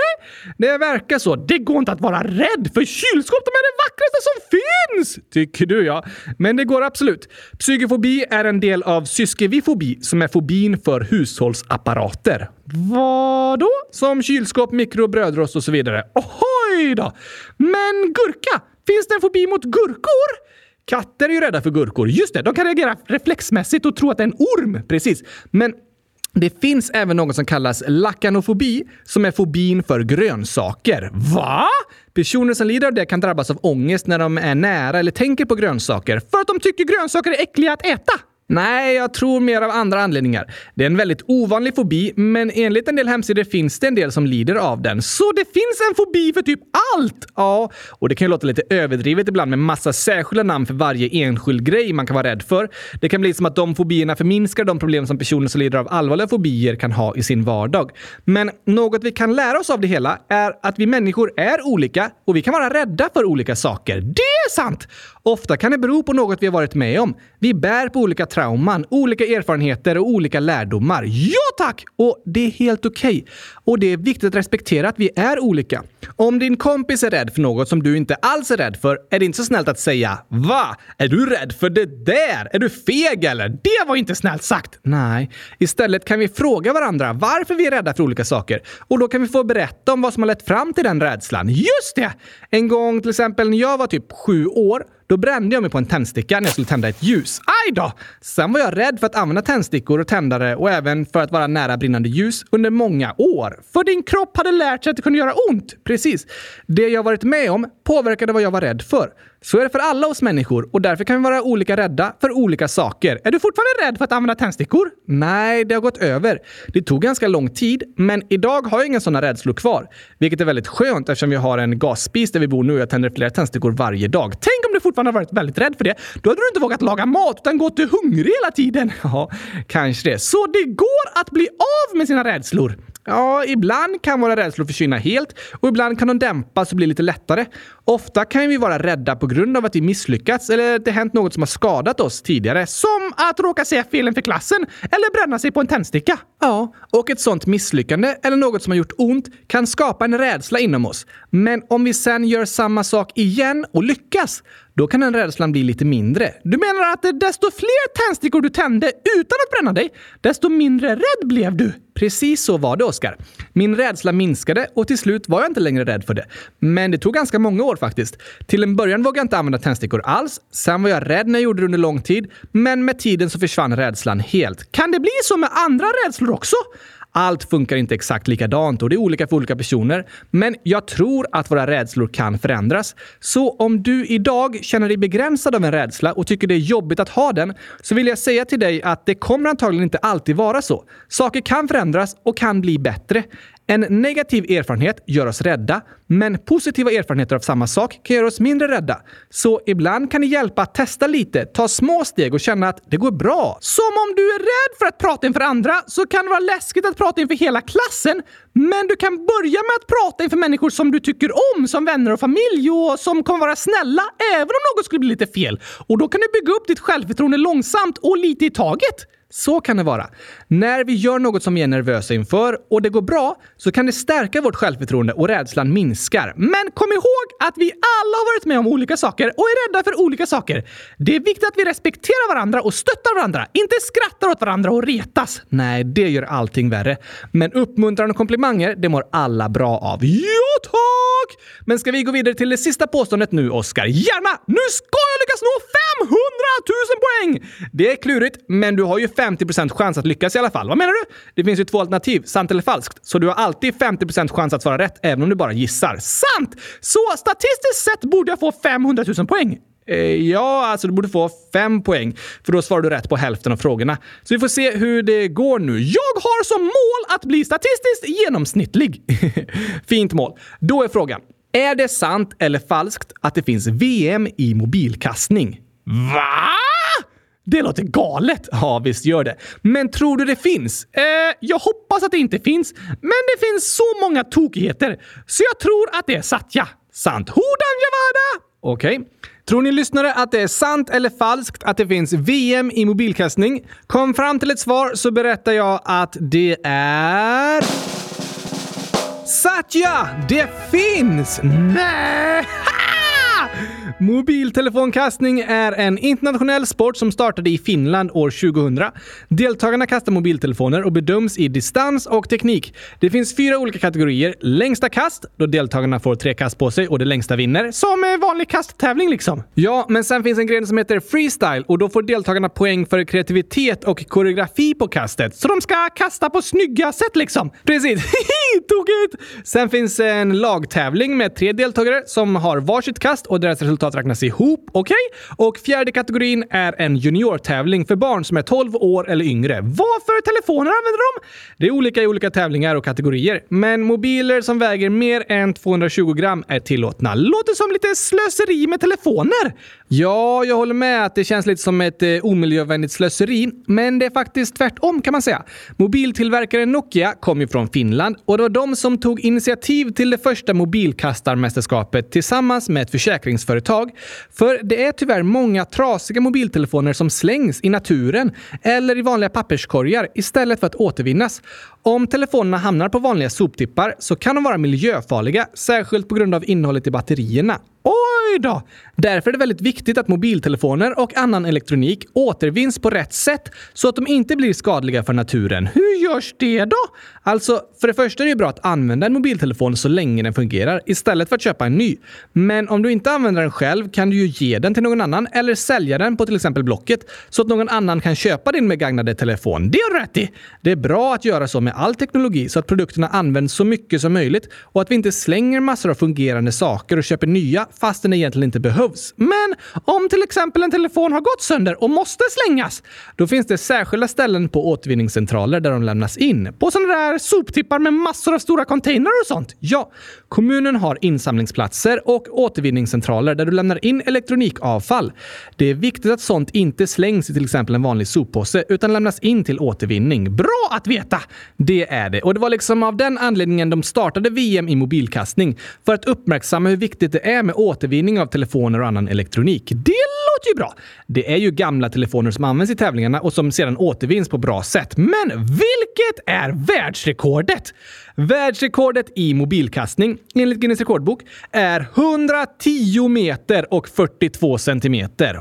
det verkar så. Det går inte att vara rädd för kylskåp. De är det vackraste som finns! Tycker du ja. Men det går absolut. Psygefobi är en del av syskevifobi, som är fobin för hushållsapparater. Vadå? Som kylskåp, mikro, brödrost och så vidare. Ohoj då! Men gurka? Finns det en fobi mot gurkor? Katter är ju rädda för gurkor. Just det, de kan reagera reflexmässigt och tro att det är en orm. Precis. Men det finns även något som kallas lakanofobi, som är fobin för grönsaker. Va? Personer som lider av det kan drabbas av ångest när de är nära eller tänker på grönsaker för att de tycker grönsaker är äckliga att äta. Nej, jag tror mer av andra anledningar. Det är en väldigt ovanlig fobi, men enligt en del hemsidor finns det en del som lider av den. Så det finns en fobi för typ allt! Ja, och det kan ju låta lite överdrivet ibland med massa särskilda namn för varje enskild grej man kan vara rädd för. Det kan bli som att de fobierna förminskar de problem som personer som lider av allvarliga fobier kan ha i sin vardag. Men något vi kan lära oss av det hela är att vi människor är olika och vi kan vara rädda för olika saker. Det är sant! Ofta kan det bero på något vi har varit med om. Vi bär på olika trauman, olika erfarenheter och olika lärdomar. Ja tack! Och det är helt okej. Okay. Och det är viktigt att respektera att vi är olika. Om din kompis är rädd för något som du inte alls är rädd för är det inte så snällt att säga “Va? Är du rädd för det där? Är du feg eller?” Det var inte snällt sagt! Nej. Istället kan vi fråga varandra varför vi är rädda för olika saker och då kan vi få berätta om vad som har lett fram till den rädslan. Just det! En gång till exempel när jag var typ sju år då brände jag mig på en tändsticka när jag skulle tända ett ljus. Aj då! Sen var jag rädd för att använda tändstickor och tändare och även för att vara nära brinnande ljus under många år. För din kropp hade lärt sig att det kunde göra ont. Precis. Det jag varit med om påverkade vad jag var rädd för. Så är det för alla oss människor och därför kan vi vara olika rädda för olika saker. Är du fortfarande rädd för att använda tändstickor? Nej, det har gått över. Det tog ganska lång tid, men idag har jag inga sådana rädslor kvar. Vilket är väldigt skönt eftersom vi har en gasspis där vi bor nu och jag tänder flera tändstickor varje dag. Tänk om du fortfarande varit väldigt rädd för det. Då hade du inte vågat laga mat utan gått hungrig hela tiden. Ja, kanske det. Så det går att bli av med sina rädslor. Ja, ibland kan våra rädslor försvinna helt och ibland kan de dämpas och bli lite lättare. Ofta kan vi vara rädda på grund av att vi misslyckats eller att det hänt något som har skadat oss tidigare. Som att råka säga fel inför klassen eller bränna sig på en tändsticka. Ja, och ett sånt misslyckande eller något som har gjort ont kan skapa en rädsla inom oss. Men om vi sen gör samma sak igen och lyckas, då kan den rädslan bli lite mindre. Du menar att desto fler tändstickor du tände utan att bränna dig, desto mindre rädd blev du? Precis så var det, Oskar. Min rädsla minskade och till slut var jag inte längre rädd för det. Men det tog ganska många år faktiskt. Till en början vågade jag inte använda tändstickor alls. Sen var jag rädd när jag gjorde det under lång tid. Men med tiden så försvann rädslan helt. Kan det bli så med andra rädslor också? Allt funkar inte exakt likadant och det är olika för olika personer. Men jag tror att våra rädslor kan förändras. Så om du idag känner dig begränsad av en rädsla och tycker det är jobbigt att ha den, så vill jag säga till dig att det kommer antagligen inte alltid vara så. Saker kan förändras och kan bli bättre. En negativ erfarenhet gör oss rädda, men positiva erfarenheter av samma sak kan göra oss mindre rädda. Så ibland kan det hjälpa att testa lite, ta små steg och känna att det går bra. Som om du är rädd för att prata inför andra så kan det vara läskigt att prata inför hela klassen, men du kan börja med att prata inför människor som du tycker om, som vänner och familj och som kommer vara snälla även om något skulle bli lite fel. Och då kan du bygga upp ditt självförtroende långsamt och lite i taget. Så kan det vara. När vi gör något som vi är nervösa inför och det går bra så kan det stärka vårt självförtroende och rädslan minskar. Men kom ihåg att vi alla har varit med om olika saker och är rädda för olika saker. Det är viktigt att vi respekterar varandra och stöttar varandra, inte skrattar åt varandra och retas. Nej, det gör allting värre. Men uppmuntran och komplimanger, det mår alla bra av. Jo! Tack! Men ska vi gå vidare till det sista påståendet nu, Oskar? Gärna! Nu ska jag lyckas nå 500 000 poäng! Det är klurigt, men du har ju 50% chans att lyckas i alla fall. Vad menar du? Det finns ju två alternativ, sant eller falskt. Så du har alltid 50% chans att svara rätt, även om du bara gissar. Sant! Så statistiskt sett borde jag få 500 000 poäng. Eh, ja, alltså du borde få fem poäng, för då svarar du rätt på hälften av frågorna. Så vi får se hur det går nu. Jag har som mål att bli statistiskt genomsnittlig. Fint mål. Då är frågan, är det sant eller falskt att det finns VM i mobilkastning? Va? Det låter galet! Ja, visst gör det. Men tror du det finns? Eh, jag hoppas att det inte finns, men det finns så många tokigheter, så jag tror att det är Satya. Sant. Hodan Javada! Okej. Tror ni lyssnare att det är sant eller falskt att det finns VM i mobilkastning? Kom fram till ett svar så berättar jag att det är... Satya! Det finns! Nej! Mobiltelefonkastning är en internationell sport som startade i Finland år 2000. Deltagarna kastar mobiltelefoner och bedöms i distans och teknik. Det finns fyra olika kategorier. Längsta kast, då deltagarna får tre kast på sig och det längsta vinner. Som en vanlig kasttävling liksom. Ja, men sen finns en gren som heter freestyle och då får deltagarna poäng för kreativitet och koreografi på kastet. Så de ska kasta på snygga sätt liksom. Precis. Tokigt! Sen finns en lagtävling med tre deltagare som har varsitt kast och deras resultat räknas ihop. Okej? Och fjärde kategorin är en juniortävling för barn som är 12 år eller yngre. Vad för telefoner använder de? Det är olika i olika tävlingar och kategorier, men mobiler som väger mer än 220 gram är tillåtna. Låter som lite slöseri med telefoner. Ja, jag håller med att det känns lite som ett eh, omiljövänligt slöseri, men det är faktiskt tvärtom kan man säga. Mobiltillverkaren Nokia kom ju från Finland och det var de som tog initiativ till det första mobilkastarmästerskapet tillsammans med ett försäkringsföretag. För det är tyvärr många trasiga mobiltelefoner som slängs i naturen eller i vanliga papperskorgar istället för att återvinnas. Om telefonerna hamnar på vanliga soptippar så kan de vara miljöfarliga, särskilt på grund av innehållet i batterierna. Oj då! Därför är det väldigt viktigt att mobiltelefoner och annan elektronik återvinns på rätt sätt så att de inte blir skadliga för naturen. Hur görs det då? Alltså, för det första är det ju bra att använda en mobiltelefon så länge den fungerar istället för att köpa en ny. Men om du inte använder den själv kan du ju ge den till någon annan eller sälja den på till exempel Blocket så att någon annan kan köpa din begagnade telefon. Det har du rätt i! Det är bra att göra så med all teknologi så att produkterna används så mycket som möjligt och att vi inte slänger massor av fungerande saker och köper nya fastän det egentligen inte behövs. Men om till exempel en telefon har gått sönder och måste slängas, då finns det särskilda ställen på återvinningscentraler där de lämnas in. På sådana där soptippar med massor av stora containrar och sånt. Ja, kommunen har insamlingsplatser och återvinningscentraler där du lämnar in elektronikavfall. Det är viktigt att sånt inte slängs i till exempel en vanlig soppåse utan lämnas in till återvinning. Bra att veta! Det är det. Och det var liksom av den anledningen de startade VM i mobilkastning. För att uppmärksamma hur viktigt det är med återvinning av telefoner och annan elektronik. Det låter ju bra! Det är ju gamla telefoner som används i tävlingarna och som sedan återvinns på bra sätt. Men vilket är världsrekordet? Världsrekordet i mobilkastning enligt Guinness rekordbok är 110 meter och 42 centimeter.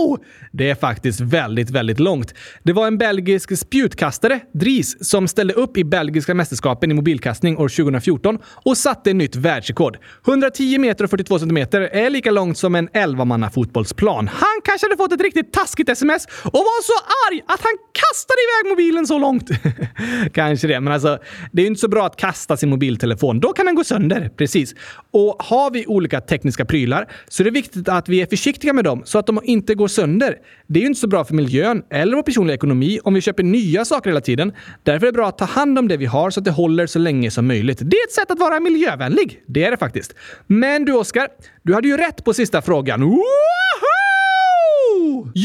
Wow! Det är faktiskt väldigt, väldigt långt. Det var en belgisk spjutkastare, Dries, som ställde upp i belgiska mästerskapen i mobilkastning år 2014 och satte nytt världsrekord. 110 meter och 42 centimeter är lika långt som en 11 manna fotbollsplan. Han kanske hade fått ett riktigt taskigt sms och var så arg att han kastade iväg mobilen så långt. Kanske det, men alltså det är ju inte så bra att kasta sin mobiltelefon. Då kan den gå sönder. Precis. Och har vi olika tekniska prylar så är det viktigt att vi är försiktiga med dem så att de inte går sönder. Det är ju inte så bra för miljön eller vår personliga ekonomi om vi köper nya saker hela tiden. Därför är det bra att ta hand om det vi har så att det håller så länge som möjligt. Det är ett sätt att vara miljövänlig. Det är det faktiskt. Men du Oskar, du hade ju rätt på sista frågan. Woho!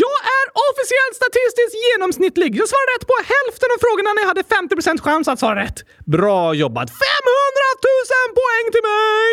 Jag är officiellt statistiskt genomsnittlig. Jag svarade rätt på hälften av frågorna när jag hade 50% chans att svara rätt. Bra jobbat! 500 000 poäng till mig!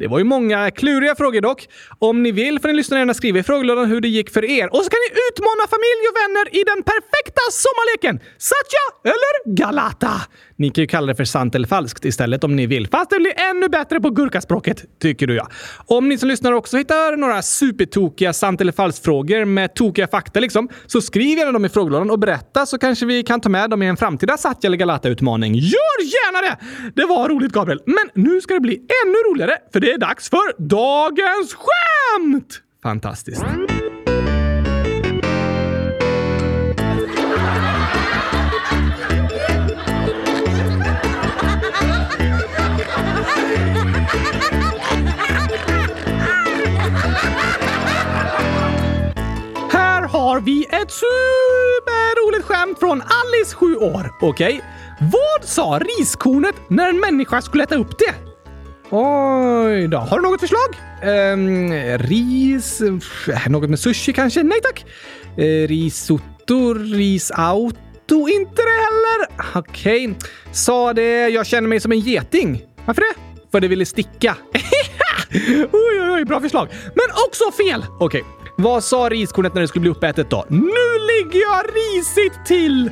Det var ju många kluriga frågor dock. Om ni vill får ni lyssna gärna skriva i frågelådan hur det gick för er. Och så kan ni utmana familj och vänner i den perfekta sommarleken! Satya eller Galata? Ni kan ju kalla det för sant eller falskt istället om ni vill. Fast det blir ännu bättre på gurkaspråket, tycker du ja. Om ni som lyssnar också hittar några supertokiga sant eller falskt-frågor med tokiga fakta liksom, så skriv gärna dem i frågelådan och berätta så kanske vi kan ta med dem i en framtida Satya eller Galata-utmaning. Gör gärna det! Det var roligt Gabriel, men nu ska det bli ännu roligare för det är dags för dagens skämt! Fantastiskt. Har vi ett superroligt skämt från Alice, 7 år. Okej? Vad sa riskornet när en människa skulle äta upp det? Oj då. Har du något förslag? Um, ris... Eh, något med sushi kanske? Nej tack. Eh, risotto, risauto? Inte det heller. Okej. Sa det jag känner mig som en geting. Varför det? För det ville sticka. oj, oj, oj, bra förslag. Men också fel! Okej. Vad sa riskornet när det skulle bli uppätet då? Nu ligger jag risigt till!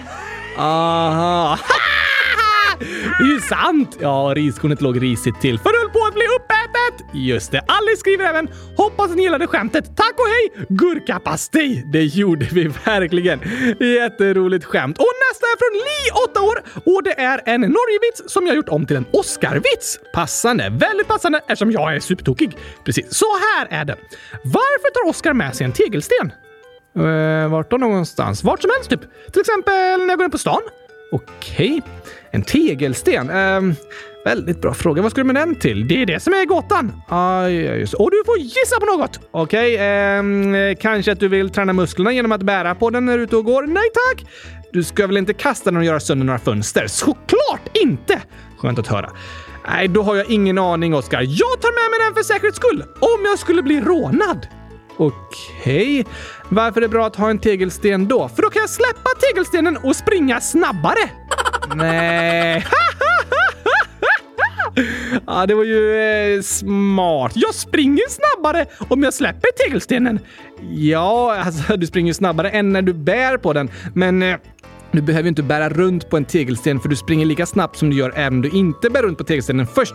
Aha! Det är ju sant! Ja, riskornet låg risigt till för det höll på att bli uppätet! Just det. Alice skriver även “Hoppas ni gillade skämtet. Tack och hej! Gurkapastej!” Det gjorde vi verkligen. Jätteroligt skämt. Och nästa är från Li, 8 år. Och det är en Norgevits som jag gjort om till en Oscarvits. Passande. Väldigt passande eftersom jag är supertokig. Precis. Så här är det. Varför tar Oscar med sig en tegelsten? Uh, vart då någonstans? Vart som helst typ. Till exempel när jag går in på stan. Okej. En tegelsten. Uh, väldigt bra fråga. Vad ska du med den till? Det är det som är gåtan. Ah, just. Och du får gissa på något. Okej, ehm, kanske att du vill träna musklerna genom att bära på den när du är ute och går? Nej tack! Du ska väl inte kasta den och göra sönder några fönster? Såklart inte! Skönt att höra. Nej, då har jag ingen aning, Oskar. Jag tar med mig den för säkerhets skull. Om jag skulle bli rånad. Okej. Varför är det bra att ha en tegelsten då? För då kan jag släppa tegelstenen och springa snabbare. Nej. Ja, det var ju eh, smart. Jag springer snabbare om jag släpper tegelstenen. Ja, alltså du springer snabbare än när du bär på den, men eh, du behöver ju inte bära runt på en tegelsten för du springer lika snabbt som du gör även om du inte bär runt på tegelstenen först.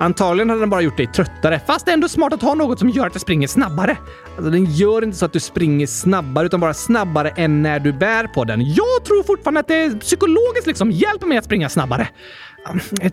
Antagligen hade den bara gjort dig tröttare, fast det är ändå smart att ha något som gör att jag springer snabbare. Alltså, den gör inte så att du springer snabbare, utan bara snabbare än när du bär på den. Jag tror fortfarande att det psykologiskt liksom hjälper mig att springa snabbare.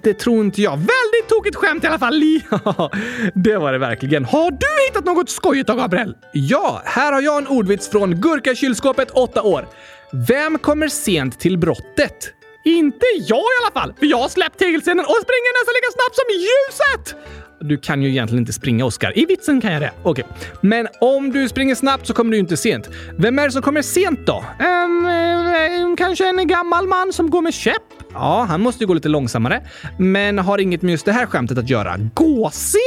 Det tror inte jag. Väldigt tokigt skämt i alla fall, det var det verkligen. Har du hittat något skojigt då, Gabriel? Ja, här har jag en ordvits från Gurkakylskåpet, 8 år. Vem kommer sent till brottet? Inte jag i alla fall, för jag har släppt tegelstenen och springer nästan lika snabbt som ljuset! Du kan ju egentligen inte springa, Oskar. I vitsen kan jag det. Okej. Men om du springer snabbt så kommer du inte sent. Vem är det som kommer sent då? Um, kanske en gammal man som går med käpp? Ja, han måste ju gå lite långsammare, men har inget med just det här skämtet att göra. Gåsen?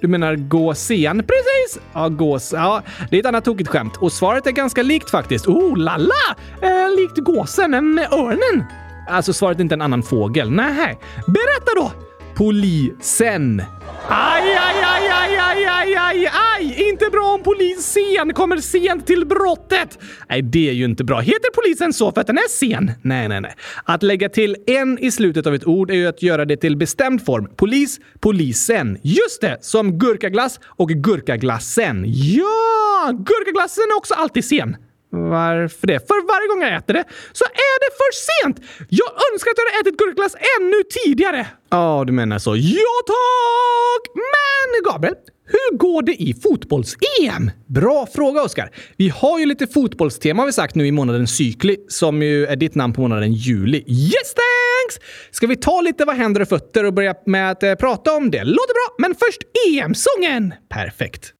Du menar gåsen? Precis! Ja, gås. Ja, det är ett annat tokigt skämt och svaret är ganska likt faktiskt. Oh, lalla! Eh, likt gåsen med örnen. Alltså svaret är inte en annan fågel. Nej. Berätta då! Polisen. Aj, aj, aj, aj, aj, aj, aj, aj! Inte bra om polisen kommer sent till brottet. Nej, det är ju inte bra. Heter polisen så för att den är sen? Nej, nej, nej. Att lägga till en i slutet av ett ord är ju att göra det till bestämd form. Polis, polisen. Just det, som gurkaglass och gurkaglassen. Ja! Gurkaglassen är också alltid sen. Varför det? För varje gång jag äter det så är det för sent! Jag önskar att jag hade ätit gurkaglass ännu tidigare. Ja, du menar så. Ja, tack! Men Gabriel, hur går det i fotbolls-EM? Bra fråga, Oskar. Vi har ju lite fotbollstema har vi sagt nu i månaden cykli, som ju är ditt namn på månaden juli. Yes thanks! Ska vi ta lite vad händer och fötter och börja med att eh, prata om det? Låter bra, men först EM-sången! Perfekt.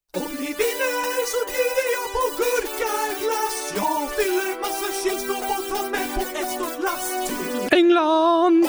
England!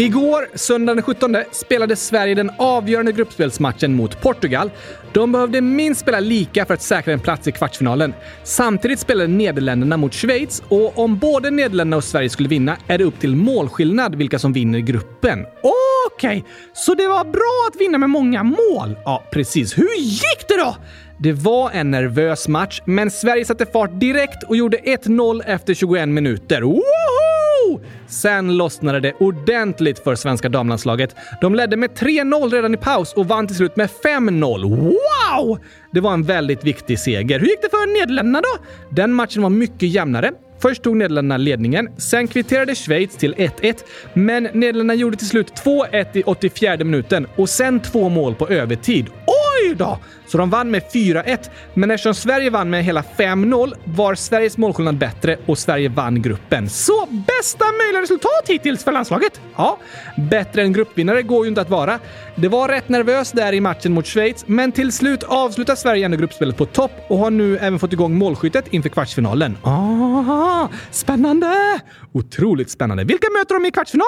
Igår, söndagen den 17, spelade Sverige den avgörande gruppspelsmatchen mot Portugal. De behövde minst spela lika för att säkra en plats i kvartsfinalen. Samtidigt spelade Nederländerna mot Schweiz och om både Nederländerna och Sverige skulle vinna är det upp till målskillnad vilka som vinner gruppen. Okej, så det var bra att vinna med många mål? Ja, precis. Hur gick det då? Det var en nervös match, men Sverige satte fart direkt och gjorde 1-0 efter 21 minuter. Woho! Sen lossnade det ordentligt för svenska damlandslaget. De ledde med 3-0 redan i paus och vann till slut med 5-0. Wow! Det var en väldigt viktig seger. Hur gick det för Nederländerna då? Den matchen var mycket jämnare. Först tog Nederländerna ledningen, sen kvitterade Schweiz till 1-1, men Nederländerna gjorde till slut 2-1 i 84 minuten och sen två mål på övertid. Oj då! Så de vann med 4-1, men eftersom Sverige vann med hela 5-0 var Sveriges målskillnad bättre och Sverige vann gruppen. Så bästa möjliga resultat hittills för landslaget? Ja, bättre än gruppvinnare går ju inte att vara. Det var rätt nervöst där i matchen mot Schweiz, men till slut avslutar Sverige ändå gruppspelet på topp och har nu även fått igång målskyttet inför kvartsfinalen. Aha, spännande! Otroligt spännande. Vilka möter de i kvartsfinal?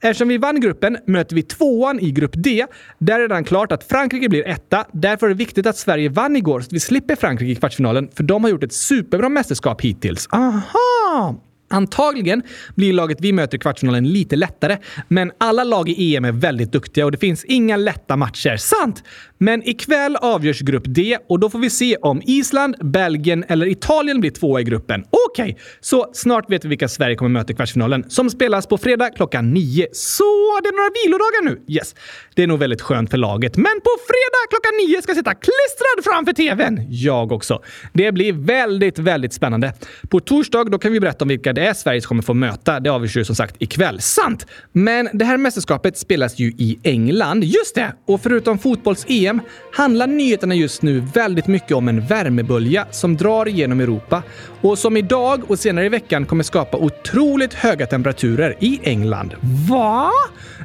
Eftersom vi vann gruppen möter vi tvåan i grupp D. Där är det redan klart att Frankrike blir etta. Därför är det viktigt att Sverige vann igår så att vi slipper Frankrike i kvartsfinalen, för de har gjort ett superbra mästerskap hittills. Aha! Antagligen blir laget vi möter i kvartsfinalen lite lättare, men alla lag i EM är väldigt duktiga och det finns inga lätta matcher. Sant! Men ikväll avgörs grupp D och då får vi se om Island, Belgien eller Italien blir tvåa i gruppen. Okej, så snart vet vi vilka Sverige kommer möta i kvartsfinalen som spelas på fredag klockan nio. Så det är några vilodagar nu. Yes, det är nog väldigt skönt för laget. Men på fredag klockan nio ska jag sitta klistrad framför tvn. Jag också. Det blir väldigt, väldigt spännande. På torsdag då kan vi berätta om vilka det är Sverige kommer få möta. Det avgörs ju som sagt ikväll. Sant! Men det här mästerskapet spelas ju i England. Just det! Och förutom fotbolls-EM handlar nyheterna just nu väldigt mycket om en värmebölja som drar genom Europa och som idag och senare i veckan kommer skapa otroligt höga temperaturer i England. Va?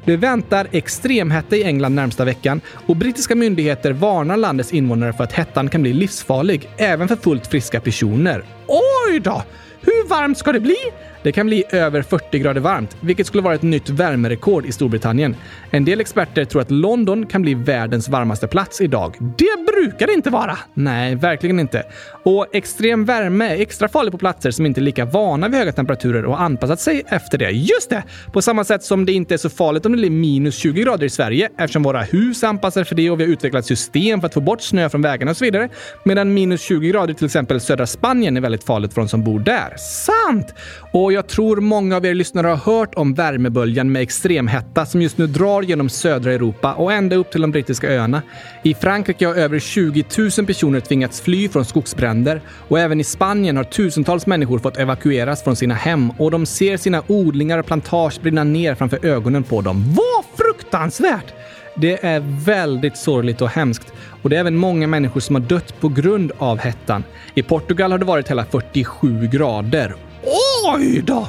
Det väntar extremhetta i England närmsta veckan och brittiska myndigheter varnar landets invånare för att hettan kan bli livsfarlig även för fullt friska personer. Oj då! Hur varmt ska det bli? Det kan bli över 40 grader varmt, vilket skulle vara ett nytt värmerekord i Storbritannien. En del experter tror att London kan bli världens varmaste plats idag. Det brukar det inte vara. Nej, verkligen inte. Och extrem värme är extra farlig på platser som inte är lika vana vid höga temperaturer och anpassat sig efter det. Just det! På samma sätt som det inte är så farligt om det blir minus 20 grader i Sverige eftersom våra hus är anpassade för det och vi har utvecklat system för att få bort snö från vägarna och så vidare. Medan minus 20 grader i till exempel södra Spanien är väldigt farligt för de som bor där. Sant! Och jag tror många av er lyssnare har hört om värmeböljan med extremhetta som just nu drar genom södra Europa och ända upp till de brittiska öarna. I Frankrike har över 20 000 personer tvingats fly från skogsbränder och även i Spanien har tusentals människor fått evakueras från sina hem och de ser sina odlingar och plantage brinna ner framför ögonen på dem. Vad fruktansvärt! Det är väldigt sorgligt och hemskt och det är även många människor som har dött på grund av hettan. I Portugal har det varit hela 47 grader. Oj då!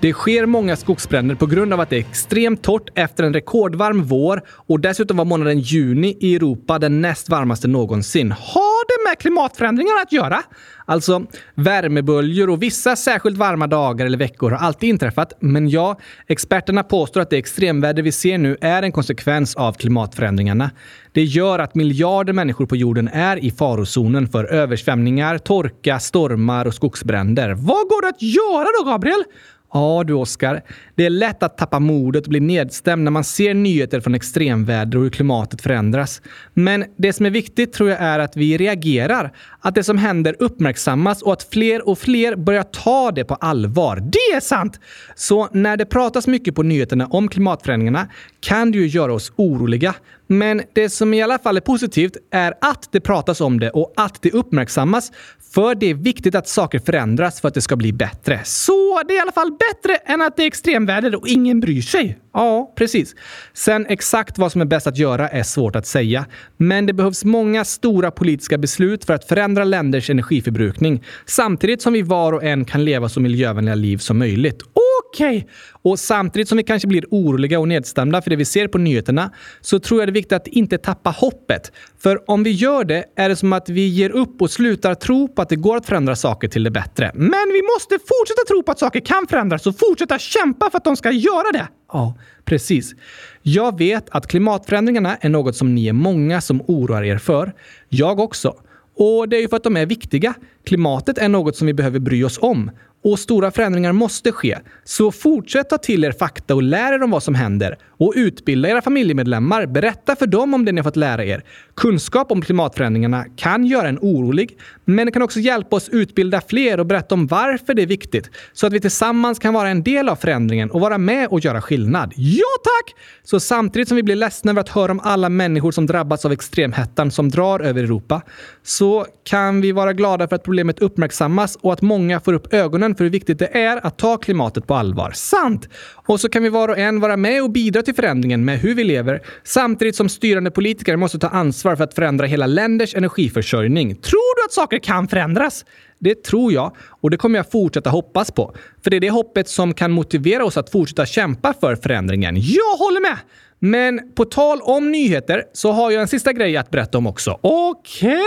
Det sker många skogsbränder på grund av att det är extremt torrt efter en rekordvarm vår och dessutom var månaden juni i Europa den näst varmaste någonsin. Har det med klimatförändringar att göra? Alltså, värmeböljor och vissa särskilt varma dagar eller veckor har alltid inträffat. Men ja, experterna påstår att det extremväder vi ser nu är en konsekvens av klimatförändringarna. Det gör att miljarder människor på jorden är i farozonen för översvämningar, torka, stormar och skogsbränder. Vad går det att göra då, Gabriel? Ja du Oskar, det är lätt att tappa modet och bli nedstämd när man ser nyheter från extremväder och hur klimatet förändras. Men det som är viktigt tror jag är att vi reagerar. Att det som händer uppmärksammas och att fler och fler börjar ta det på allvar. Det är sant! Så när det pratas mycket på nyheterna om klimatförändringarna kan det ju göra oss oroliga. Men det som i alla fall är positivt är att det pratas om det och att det uppmärksammas. För det är viktigt att saker förändras för att det ska bli bättre. Så det är i alla fall bättre än att det är extremväder och ingen bryr sig. Ja, precis. Sen exakt vad som är bäst att göra är svårt att säga. Men det behövs många stora politiska beslut för att förändra länders energiförbrukning samtidigt som vi var och en kan leva så miljövänliga liv som möjligt. Okej! Okay. Och samtidigt som vi kanske blir oroliga och nedstämda för det vi ser på nyheterna så tror jag det är viktigt att inte tappa hoppet. För om vi gör det är det som att vi ger upp och slutar tro på att det går att förändra saker till det bättre. Men vi måste fortsätta tro på att saker kan förändras och fortsätta kämpa för att de ska göra det. Ja, precis. Jag vet att klimatförändringarna är något som ni är många som oroar er för. Jag också. Och det är ju för att de är viktiga. Klimatet är något som vi behöver bry oss om. Och stora förändringar måste ske. Så fortsätt ta till er fakta och lär er om vad som händer. Och utbilda era familjemedlemmar. Berätta för dem om det ni har fått lära er. Kunskap om klimatförändringarna kan göra en orolig, men det kan också hjälpa oss utbilda fler och berätta om varför det är viktigt. Så att vi tillsammans kan vara en del av förändringen och vara med och göra skillnad. Ja tack! Så samtidigt som vi blir ledsna över att höra om alla människor som drabbats av extremhettan som drar över Europa, så kan vi vara glada för att problemet uppmärksammas och att många får upp ögonen för hur viktigt det är att ta klimatet på allvar. Sant! Och så kan vi var och en vara med och bidra till förändringen med hur vi lever, samtidigt som styrande politiker måste ta ansvar för att förändra hela länders energiförsörjning. Tror du att saker kan förändras? Det tror jag och det kommer jag fortsätta hoppas på. För det är det hoppet som kan motivera oss att fortsätta kämpa för förändringen. Jag håller med! Men på tal om nyheter så har jag en sista grej att berätta om också. Okej? Okay.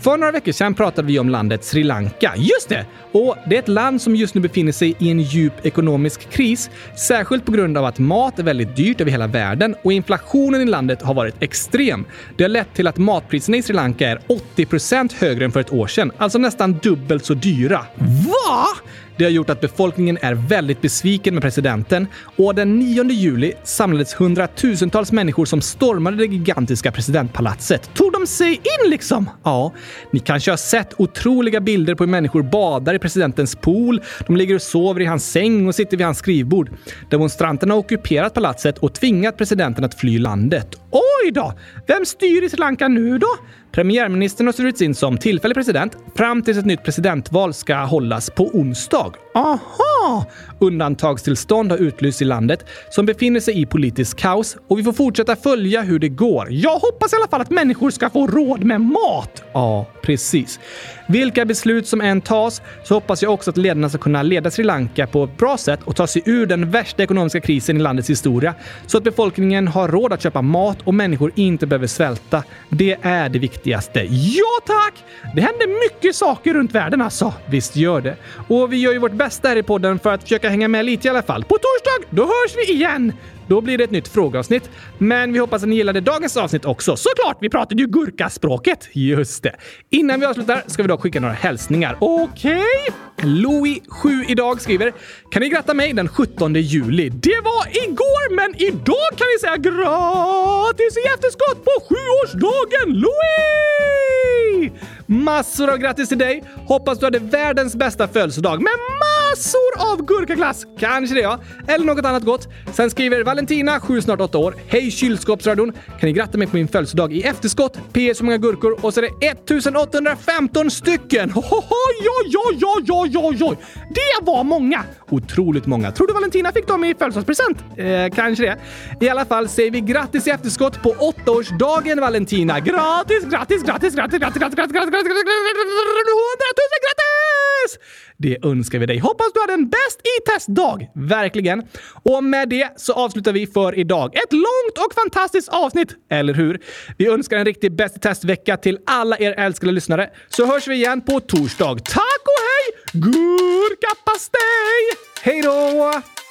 För några veckor sedan pratade vi om landet Sri Lanka. Just det! Och det är ett land som just nu befinner sig i en djup ekonomisk kris, särskilt på grund av att mat är väldigt dyrt över hela världen och inflationen i landet har varit extrem. Det har lett till att matpriserna i Sri Lanka är 80% högre än för ett år sedan, alltså nästan dubbelt så dyra. Va? Det har gjort att befolkningen är väldigt besviken med presidenten och den 9 juli samlades hundratusentals människor som stormade det gigantiska presidentpalatset. Tog de sig in liksom? Ja, ni kanske har sett otroliga bilder på hur människor badar i presidentens pool. De ligger och sover i hans säng och sitter vid hans skrivbord. Demonstranterna har ockuperat palatset och tvingat presidenten att fly landet. Oj då! Vem styr i Sri Lanka nu då? Premiärministern har styrits in som tillfällig president fram tills ett nytt presidentval ska hållas på onsdag. Aha! Undantagstillstånd har utlysts i landet som befinner sig i politisk kaos och vi får fortsätta följa hur det går. Jag hoppas i alla fall att människor ska få råd med mat. Ja, precis. Vilka beslut som än tas så hoppas jag också att ledarna ska kunna leda Sri Lanka på ett bra sätt och ta sig ur den värsta ekonomiska krisen i landets historia så att befolkningen har råd att köpa mat och människor inte behöver svälta. Det är det viktigaste. Ja tack! Det händer mycket saker runt världen alltså. Visst gör det. Och vi gör ju vårt bästa här i podden för att försöka hänga med lite i alla fall. På torsdag, då hörs vi igen! Då blir det ett nytt frågeavsnitt. Men vi hoppas att ni gillade dagens avsnitt också. Såklart! Vi pratade ju gurkaspråket. Just det. Innan vi avslutar ska vi dock skicka några hälsningar. Okej? Okay? Louis, 7 idag, skriver “Kan ni gratta mig den 17 juli? Det var igår, men idag kan vi säga gratis i efterskott på sjuårsdagen, Louis! Massor av grattis till dig! Hoppas du hade världens bästa födelsedag med massor av gurkaglass! Kanske det ja. Eller något annat gott. Sen skriver Valentina, 7 snart 8 år. Hej kylskåpsradion! Kan ni gratta mig på min födelsedag i efterskott? PS Hur många gurkor och så är det 1815 stycken! Oj, oj, oj, oj, oj, oj! Det var många! Otroligt många. Tror du Valentina fick dem i födelsedagspresent? Eh, kanske det. I alla fall säger vi grattis i efterskott på åttaårsdagen Valentina. Gratis, grattis, grattis, grattis, grattis, grattis, grattis, grattis, grattis, grattis, grattis! grattis, grattis, grattis, grattis, grattis, grattis, grattis, grattis, en bäst i testdag. Verkligen. Och med det så avslutar vi för idag. Ett långt och fantastiskt avsnitt, eller hur? Vi önskar en riktig bäst i testvecka till alla er älskade lyssnare. Så hörs vi igen på torsdag. Tack och hej! Gurkapastej! Hej då!